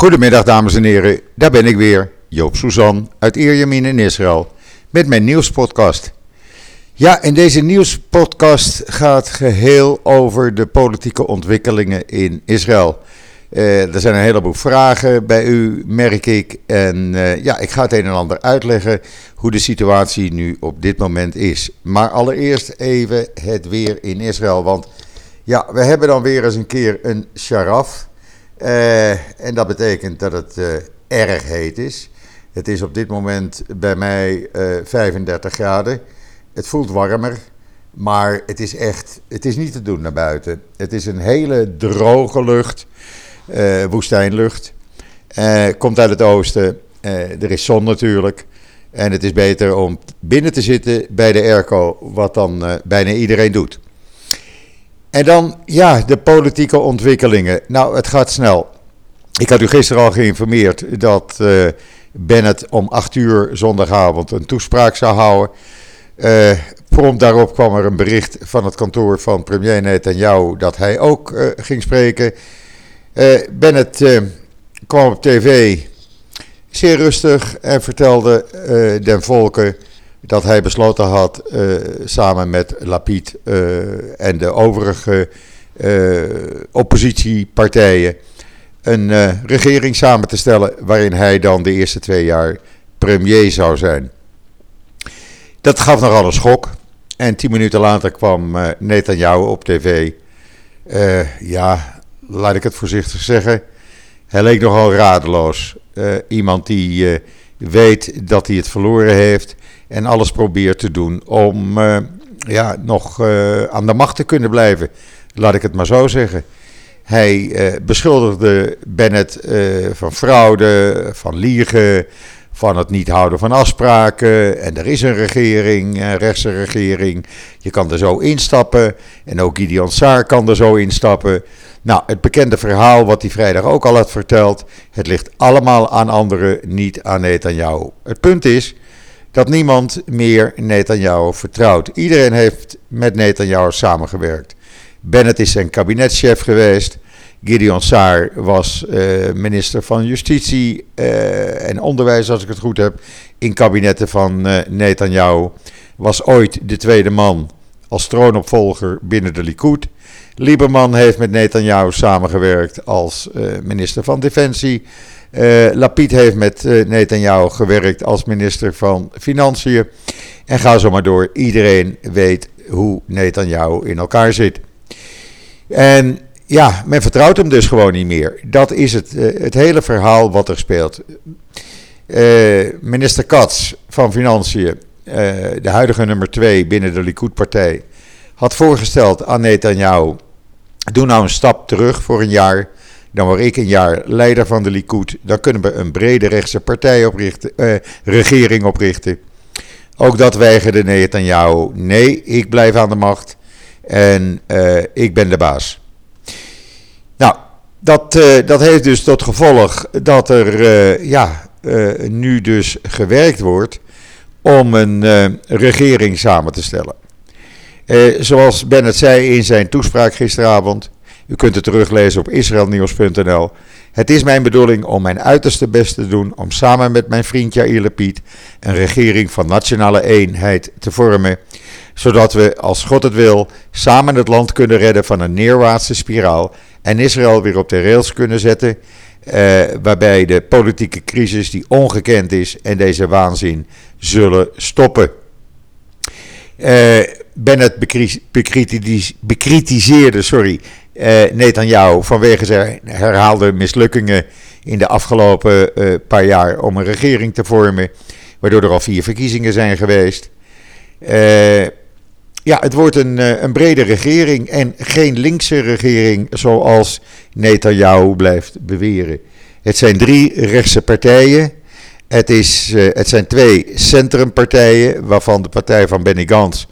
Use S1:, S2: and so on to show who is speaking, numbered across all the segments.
S1: Goedemiddag dames en heren, daar ben ik weer, Joop Suzan uit Ierjemien in Israël, met mijn nieuwspodcast. Ja, in deze nieuwspodcast gaat geheel over de politieke ontwikkelingen in Israël. Uh, er zijn een heleboel vragen bij u, merk ik. En uh, ja, ik ga het een en ander uitleggen hoe de situatie nu op dit moment is. Maar allereerst even het weer in Israël. Want ja, we hebben dan weer eens een keer een sharaf. Uh, en dat betekent dat het erg heet is. Het is op dit moment bij mij 35 graden. Het voelt warmer. Maar het is echt, het is niet te doen naar buiten. Het is een hele droge lucht woestijnlucht. Komt uit het oosten. Er is zon natuurlijk. En het is beter om binnen te zitten bij de airco, wat dan bijna iedereen doet. En dan, ja, de politieke ontwikkelingen. Nou, het gaat snel. Ik had u gisteren al geïnformeerd dat uh, Bennett om 8 uur zondagavond een toespraak zou houden. Uh, prompt daarop kwam er een bericht van het kantoor van premier Netanyahu dat hij ook uh, ging spreken. Bennett kwam op tv zeer rustig en vertelde den volken dat hij besloten had samen met Lapid en de overige oppositiepartijen een regering samen te stellen waarin hij dan de eerste twee jaar premier zou zijn. Dat gaf nogal een schok. En tien minuten later kwam Netanyahu op tv. ja, laat ik het voorzichtig zeggen, hij leek nogal radeloos. Uh, iemand die uh, weet dat hij het verloren heeft en alles probeert te doen om uh, ja, nog aan de macht te kunnen blijven. Laat ik het maar zo zeggen. Hij beschuldigde Bennett van fraude, van liegen, van het niet houden van afspraken. En er is een regering, een rechtse regering. Je kan er zo instappen. En ook Gideon Saar kan er zo instappen. Nou, het bekende verhaal wat hij vrijdag ook al had verteld. Het ligt allemaal aan anderen, niet aan Netanyahu. Het punt is dat niemand meer Netanyahu vertrouwt. Iedereen heeft met Netanyahu samengewerkt. Bennett is zijn kabinetschef geweest. Gideon Saar was uh, minister van Justitie uh, en Onderwijs, als ik het goed heb, in kabinetten van uh, Netanyahu. Was ooit de tweede man als troonopvolger binnen de Likud. Lieberman heeft met Netanyahu samengewerkt als minister van Defensie. Lapid heeft met Netanyahu gewerkt als minister van Financiën. En ga zo maar door. Iedereen weet hoe Netanyahu in elkaar zit. En ja, men vertrouwt hem dus gewoon niet meer. Dat is het, uh, het hele verhaal wat er speelt. Uh, minister Katz van Financiën, uh, de huidige nummer 2 binnen de Likud-partij, had voorgesteld aan Netanyahu: doe nou een stap terug voor een jaar. Dan word ik een jaar leider van de Likud. Dan kunnen we een brede rechtse partij oprichten, regering oprichten. Ook dat weigerde Netanyahu. Nee, ik blijf aan de macht en ik ben de baas. Nou, dat, uh, dat heeft dus tot gevolg dat er uh, ja, uh, nu dus gewerkt wordt om een regering samen te stellen. zoals Bennett zei in zijn toespraak gisteravond, u kunt het teruglezen op israelnieuws.nl. Het is mijn bedoeling om mijn uiterste best te doen om samen met mijn vriend Jair Lapid een regering van nationale eenheid te vormen, zodat we, als God het wil, samen het land kunnen redden van een neerwaartse spiraal en Israël weer op de rails kunnen zetten. Uh, waarbij de politieke crisis die ongekend is en deze waanzin zullen stoppen. Uh, Bennett bekritiseerde sorry, uh, Netanyahu vanwege zijn herhaalde mislukkingen in de afgelopen paar jaar om een regering te vormen, waardoor er al vier verkiezingen zijn geweest. Ja, het wordt een, eh, een brede regering en geen linkse regering zoals Netanyahu blijft beweren. Het zijn drie rechtse partijen. Het, is, uh, het zijn twee centrumpartijen, waarvan de partij van Benny Gantz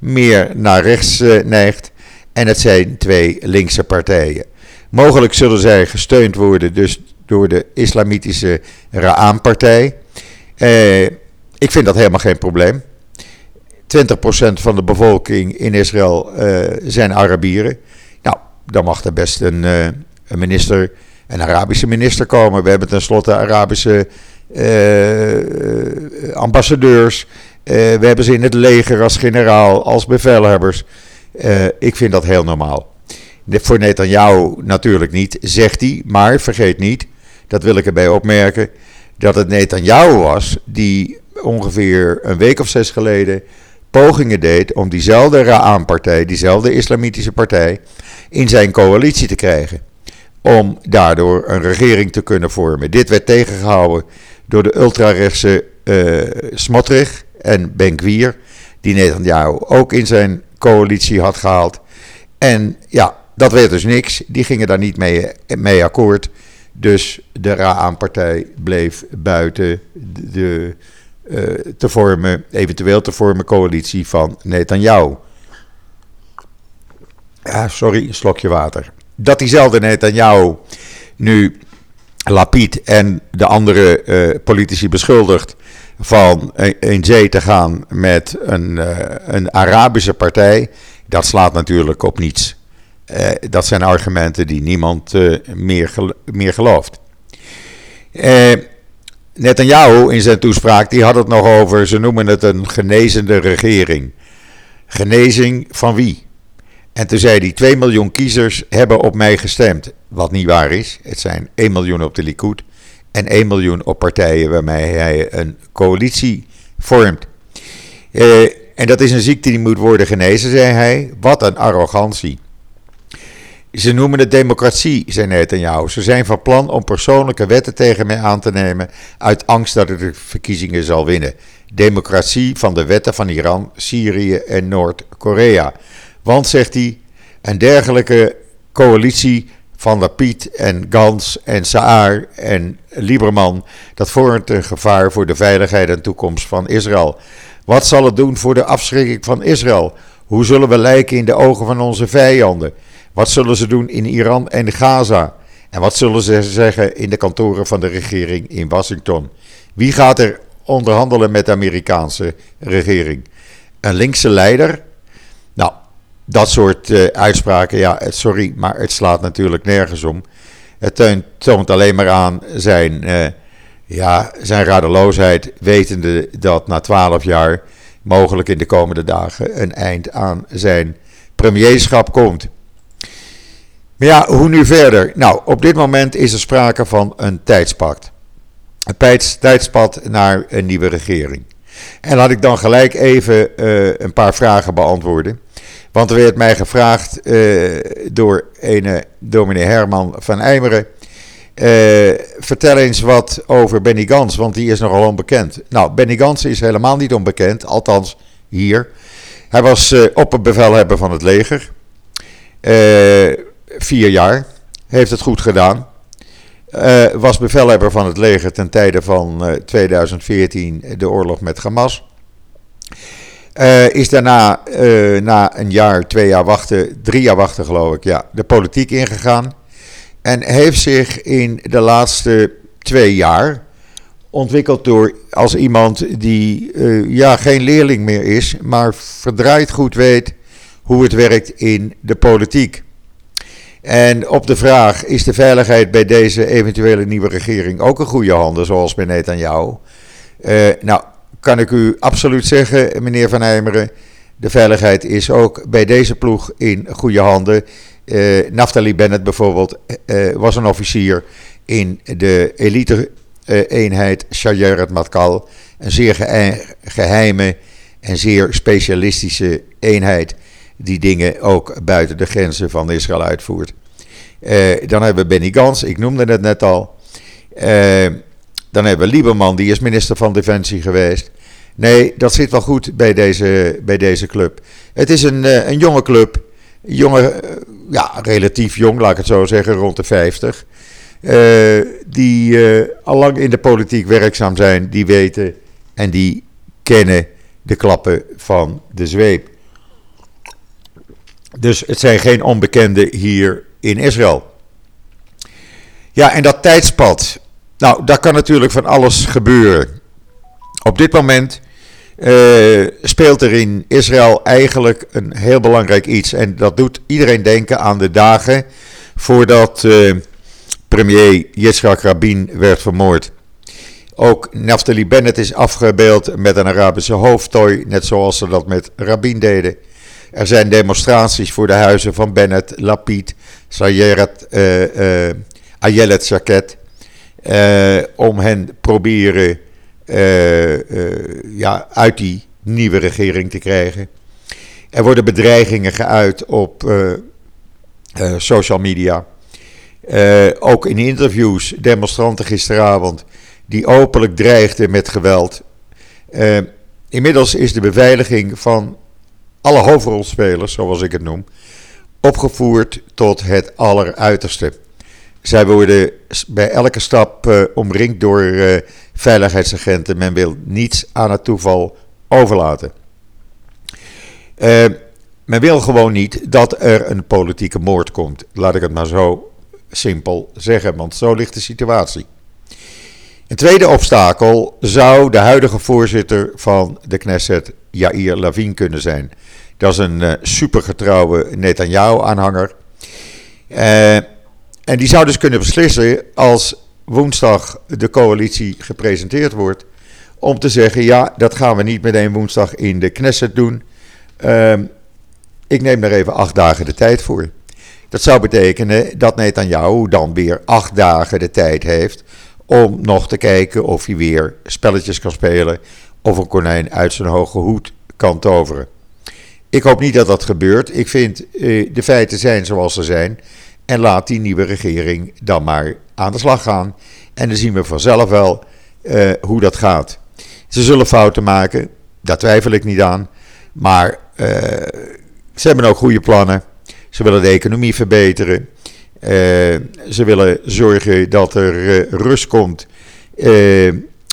S1: meer naar rechts uh, neigt. En het zijn twee linkse partijen. Mogelijk zullen zij gesteund worden dus door de islamitische Ra'an-partij. ik vind dat helemaal geen probleem. 20% van de bevolking in Israël uh, zijn Arabieren. Nou, dan mag er best een, uh, een, minister een Arabische minister komen. We hebben tenslotte Arabische ambassadeurs. we hebben ze in het leger als generaal, als bevelhebbers. ik vind dat heel normaal. Voor Netanyahu natuurlijk niet, zegt hij. Maar vergeet niet, dat wil ik erbij opmerken, dat het Netanyahu was die ongeveer een week of zes geleden pogingen deed om diezelfde Ra'an-partij, diezelfde islamitische partij, in zijn coalitie te krijgen. Om daardoor een regering te kunnen vormen. Dit werd tegengehouden door de ultrarechtse uh, Smotrich en Benkwier, die Netanyahu ook in zijn coalitie had gehaald. En ja, dat werd dus niks. Die gingen daar niet mee, mee akkoord. Dus de Ra'an-partij bleef buiten de, te vormen, eventueel te vormen coalitie van Netanyahu. Ja, sorry, een slokje water. Dat diezelfde Netanyahu nu Lapid en de andere uh, politici beschuldigt van in zee te gaan met een, uh, een Arabische partij, dat slaat natuurlijk op niets. Dat zijn argumenten die niemand meer, gel meer gelooft. Netanyahu in zijn toespraak die had het nog over, ze noemen het een genezende regering. Genezing van wie? En toen zei hij, 2 miljoen kiezers hebben op mij gestemd. Wat niet waar is. Het zijn 1 miljoen op de Likud en 1 miljoen op partijen waarmee hij een coalitie vormt. en dat is een ziekte die moet worden genezen, zei hij. Wat een arrogantie. Ze noemen het democratie, zei Netanyahu. Ze zijn van plan om persoonlijke wetten tegen mij aan te nemen uit angst dat ik de verkiezingen zal winnen. Democratie van de wetten van Iran, Syrië en Noord-Korea. Want, zegt hij, een dergelijke coalitie van Lapid en Gans en Saar en Lieberman, dat vormt een gevaar voor de veiligheid en toekomst van Israël. Wat zal het doen voor de afschrikking van Israël? Hoe zullen we lijken in de ogen van onze vijanden? Wat zullen ze doen in Iran en Gaza? En wat zullen ze zeggen in de kantoren van de regering in Washington? Wie gaat er onderhandelen met de Amerikaanse regering? Een linkse leider? Nou, dat soort uh, uitspraken, ja, sorry, maar het slaat natuurlijk nergens om. Het toont alleen maar aan zijn, uh, ja, zijn radeloosheid, wetende dat na twaalf jaar mogelijk in de komende dagen een eind aan zijn premierschap komt. Ja, hoe nu verder? Nou, op dit moment is er sprake van een tijdspad. Een tijdspad naar een nieuwe regering. En laat ik dan gelijk even uh, een paar vragen beantwoorden. Want er werd mij gevraagd uh, door, ene, dominee Herman van Eimeren. Uh, vertel eens wat over Benny Gans, want die is nogal onbekend. Nou, Benny Gans is helemaal niet onbekend, althans hier. Hij was uh, opperbevelhebber van het leger. Vier jaar. Heeft het goed gedaan. Uh, was bevelhebber van het leger ten tijde van uh, 2014, de oorlog met Hamas. Is daarna, na een jaar, twee jaar wachten, drie jaar wachten geloof ik, ja, de politiek ingegaan. En heeft zich in de laatste twee jaar ontwikkeld door als iemand die ja, geen leerling meer is, maar verdraaid goed weet hoe het werkt in de politiek. En op de vraag: is de veiligheid bij deze eventuele nieuwe regering ook een goede handen, zoals bij Netanyahu? Uh, nou, kan ik u absoluut zeggen, meneer Van Eimeren. De veiligheid is ook bij deze ploeg in goede handen. Uh, Naftali Bennett bijvoorbeeld uh, was een officier in de elite-eenheid Shayeret Matkal. Een zeer geheime en zeer specialistische eenheid die dingen ook buiten de grenzen van Israël uitvoert. Uh, dan hebben we Benny Gans, ik noemde het net al. Uh, dan hebben we Lieberman, die is minister van Defensie geweest. Nee, dat zit wel goed bij deze, bij deze club. Het is een, uh, een jonge club. Jonge, ja, relatief jong, laat ik het zo zeggen, rond de 50. die al lang in de politiek werkzaam zijn, die weten en die kennen de klappen van de zweep. Dus het zijn geen onbekenden hier in Israël. Ja, en dat tijdspad. Nou, daar kan natuurlijk van alles gebeuren. Op dit moment uh, speelt er in Israël eigenlijk een heel belangrijk iets. En dat doet iedereen denken aan de dagen voordat uh, premier Yitzhak Rabin werd vermoord. Ook Naftali Bennett is afgebeeld met een Arabische hoofdtooi, net zoals ze dat met Rabin deden. Er zijn demonstraties voor de huizen van Bennett, Lapid, Sayeret, uh, uh, Ayelet Shaket. Uh, om hen proberen ja, uit die nieuwe regering te krijgen. Er worden bedreigingen geuit op social media. ook in interviews, demonstranten gisteravond die openlijk dreigden met geweld. Inmiddels is de beveiliging van alle hoofdrolspelers, zoals ik het noem, opgevoerd tot het alleruiterste. Zij worden bij elke stap uh, omringd door uh, veiligheidsagenten. Men wil niets aan het toeval overlaten. men wil gewoon niet dat er een politieke moord komt. Laat ik het maar zo simpel zeggen, want zo ligt de situatie. Een tweede obstakel zou de huidige voorzitter van de Knesset, Yair Lavin, kunnen zijn. Dat is een uh, supergetrouwe Netanyahu-aanhanger. Uh, en die zou dus kunnen beslissen als woensdag de coalitie gepresenteerd wordt. Om te zeggen, ja, dat gaan we niet meteen woensdag in de Knesset doen. Uh, ik neem daar even acht dagen de tijd voor. Dat zou betekenen dat Netanyahu dan weer acht dagen de tijd heeft om nog te kijken of hij weer spelletjes kan spelen of een konijn uit zijn hoge hoed kan toveren. Ik hoop niet dat dat gebeurt. Ik vind eh, de feiten zijn zoals ze zijn. En laat die nieuwe regering dan maar aan de slag gaan. En dan zien we vanzelf wel uh, hoe dat gaat. Ze zullen fouten maken, daar twijfel ik niet aan. Maar uh, ze hebben ook goede plannen. Ze willen de economie verbeteren. Ze willen zorgen dat er rust komt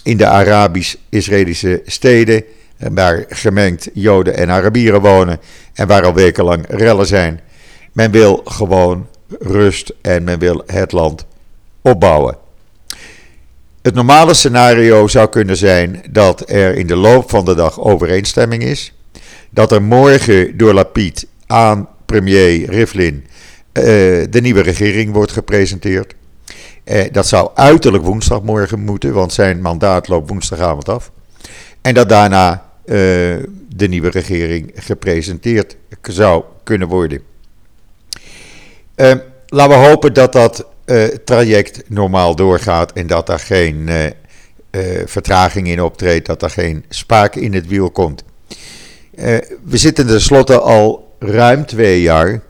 S1: in de Arabisch-Israëlische steden, waar gemengd Joden en Arabieren wonen en waar al wekenlang rellen zijn. Men wil gewoon rust en men wil het land opbouwen. Het normale scenario zou kunnen zijn dat er in de loop van de dag overeenstemming is. Dat er morgen door Lapid aan premier Rivlin uh, de nieuwe regering wordt gepresenteerd. Uh, dat zou uiterlijk woensdagmorgen moeten, want zijn mandaat loopt woensdagavond af. En dat daarna uh, de nieuwe regering gepresenteerd zou kunnen worden. laten we hopen dat dat traject normaal doorgaat en dat daar geen vertraging in optreedt, dat er geen spaak in het wiel komt. we zitten tenslotte al ruim twee jaar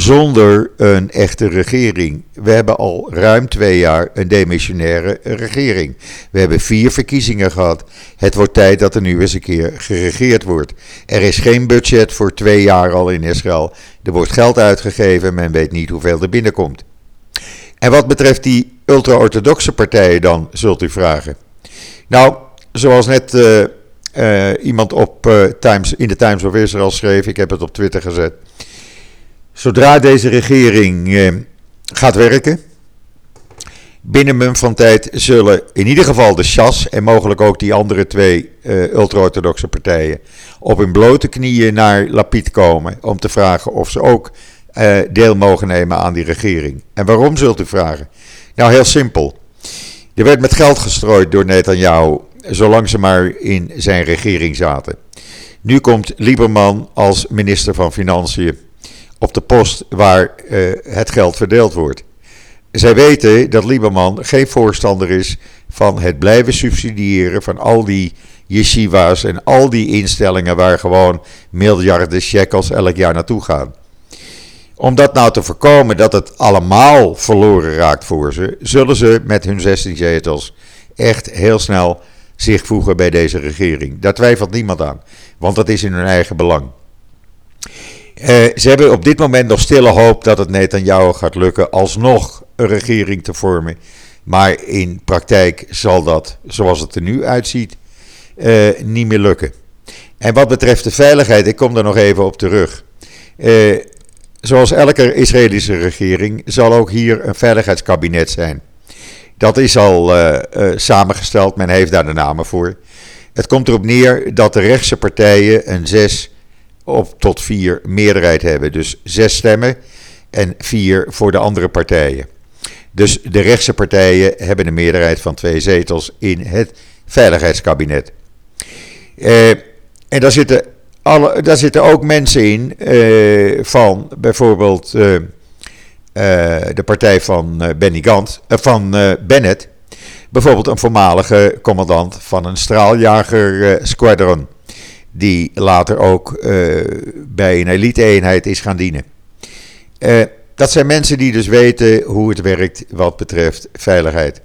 S1: zonder een echte regering. We hebben al ruim twee jaar een demissionaire regering. We hebben vier verkiezingen gehad. Het wordt tijd dat er nu eens een keer geregeerd wordt. Er is geen budget voor twee jaar al in Israël. Er wordt geld uitgegeven, men weet niet hoeveel er binnenkomt. En wat betreft die ultra-orthodoxe partijen dan, zult u vragen. Nou, zoals net uh, uh, iemand op, uh, Times, in de Times of Israel schreef, ik heb het op Twitter gezet. Zodra deze regering eh, gaat werken, binnen mum van tijd zullen in ieder geval de Shas en mogelijk ook die andere twee uh, ultra-orthodoxe partijen op hun blote knieën naar Lapid komen om te vragen of ze ook uh, deel mogen nemen aan die regering. En waarom zult u vragen? Nou, heel simpel. Er werd met geld gestrooid door Netanyahu, zolang ze maar in zijn regering zaten. Nu komt Lieberman als minister van Financiën op de post waar uh, het geld verdeeld wordt. Zij weten dat Lieberman geen voorstander is van het blijven subsidiëren van al die yeshiva's en al die instellingen waar gewoon miljarden shekels elk jaar naartoe gaan. Om dat nou te voorkomen dat het allemaal verloren raakt voor ze, zullen ze met hun 16 zetels echt heel snel zich voegen bij deze regering. Daar twijfelt niemand aan, want dat is in hun eigen belang. Uh, ze hebben op dit moment nog stille hoop dat het Netanyahu gaat lukken alsnog een regering te vormen. Maar in praktijk zal dat, zoals het er nu uitziet, uh, niet meer lukken. En wat betreft de veiligheid, ik kom daar nog even op terug. Uh, zoals elke Israëlische regering zal ook hier een veiligheidskabinet zijn. Dat is al samengesteld, men heeft daar de namen voor. Het komt erop neer dat de rechtse partijen een zes op tot vier meerderheid hebben. Dus zes stemmen en vier voor de andere partijen. Dus de rechtse partijen hebben een meerderheid van twee zetels in het veiligheidskabinet. Uh, en daar zitten, alle, daar zitten ook mensen in uh, van bijvoorbeeld uh, de partij van Benny Gant, van Bennett. Bijvoorbeeld een voormalige commandant van een straaljager squadron. Die later ook bij een elite-eenheid is gaan dienen. dat zijn mensen die dus weten hoe het werkt wat betreft veiligheid.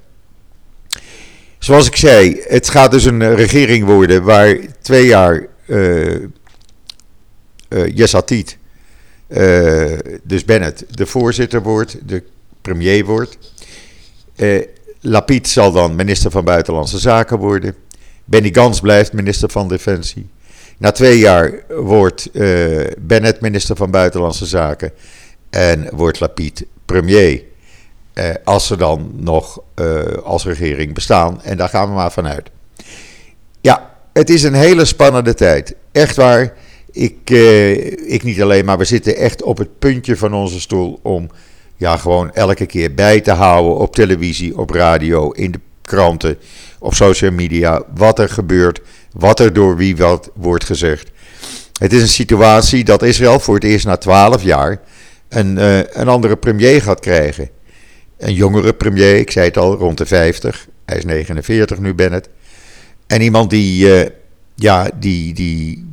S1: Zoals ik zei, het gaat dus een regering worden waar twee jaar uh, dus Bennett, de voorzitter wordt, de premier wordt. Lapid zal dan minister van Buitenlandse Zaken worden. Benny Gans blijft minister van Defensie. Na twee jaar wordt uh, Bennett minister van Buitenlandse Zaken en wordt Lapid premier. Uh, als ze dan nog uh, als regering bestaan. En daar gaan we maar vanuit. Ja, het is een hele spannende tijd. Echt waar. Ik, ik niet alleen, maar we zitten echt op het puntje van onze stoel om ja, gewoon elke keer bij te houden op televisie, op radio, in de kranten, op social media, wat er gebeurt, wat er door wie wat wordt gezegd. Het is een situatie dat Israël voor het eerst na twaalf jaar een, uh, een andere premier gaat krijgen. Een jongere premier, ik zei het al, rond de 50. Hij is 49 nu, Bennett. En iemand die, uh, ja, die, die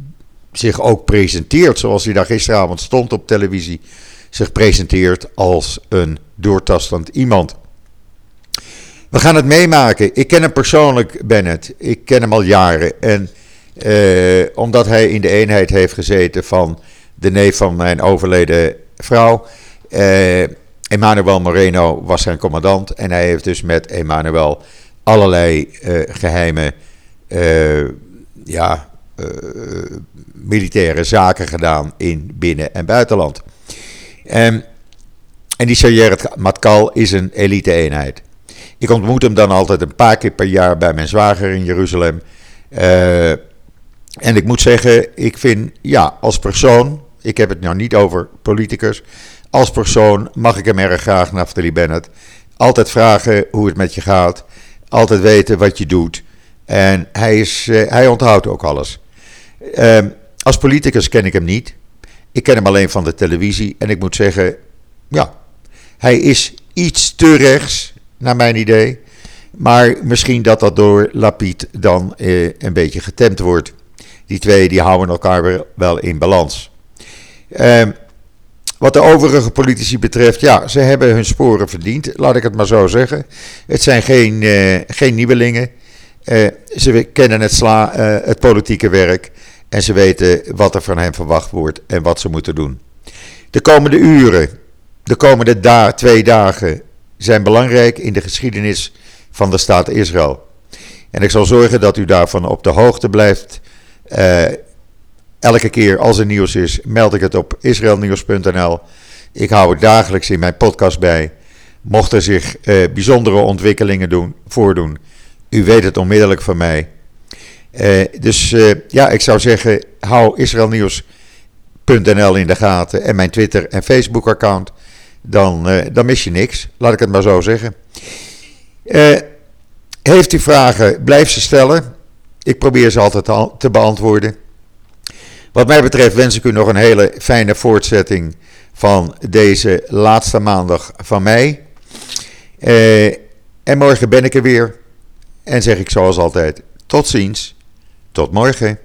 S1: zich ook presenteert, zoals hij daar gisteravond stond op televisie, zich presenteert als een doortastend iemand. We gaan het meemaken. Ik ken hem persoonlijk, Bennett. Ik ken hem al jaren. En uh, omdat hij in de eenheid heeft gezeten van de neef van mijn overleden vrouw. Uh, Emmanuel Moreno was zijn commandant. En hij heeft dus met Emmanuel allerlei uh, geheime ja, militaire zaken gedaan in binnen- en buitenland. Um, en die Sayeret Matkal is een elite-eenheid. Ik ontmoet hem dan altijd een paar keer per jaar bij mijn zwager in Jeruzalem. Uh, en ik moet zeggen, ik vind, ja, als persoon, ik heb het nou niet over politicus, als persoon mag ik hem erg graag, Naftali Bennett. Altijd vragen hoe het met je gaat, altijd weten wat je doet. En hij, is, uh, hij onthoudt ook alles. Uh, als politicus ken ik hem niet. Ik ken hem alleen van de televisie. En ik moet zeggen, ja, hij is iets te rechts, naar mijn idee. Maar misschien dat dat door Lapid dan uh, een beetje getemd wordt. Die twee die houden elkaar wel in balans. Uh, wat de overige politici betreft, ja, ze hebben hun sporen verdiend, laat ik het maar zo zeggen. Het zijn geen, uh, geen nieuwelingen. Uh, ze kennen het, uh, het politieke werk en ze weten wat er van hen verwacht wordt en wat ze moeten doen. De komende uren, de komende da twee dagen zijn belangrijk in de geschiedenis van de staat Israël. En ik zal zorgen dat u daarvan op de hoogte blijft. Uh, elke keer als er nieuws is, meld ik het op israelnieuws.nl. Ik hou het dagelijks in mijn podcast bij. Mochten zich uh, bijzondere ontwikkelingen doen, voordoen, u weet het onmiddellijk van mij. Uh, dus ja, ik zou zeggen, hou israelnieuws.nl in de gaten en mijn Twitter en Facebook account. Dan, uh, dan mis je niks, laat ik het maar zo zeggen. heeft u vragen, blijf ze stellen. Ik probeer ze altijd te beantwoorden. Wat mij betreft wens ik u nog een hele fijne voortzetting van deze laatste maandag van mei. en morgen ben ik er weer. En zeg ik zoals altijd: tot ziens, tot morgen.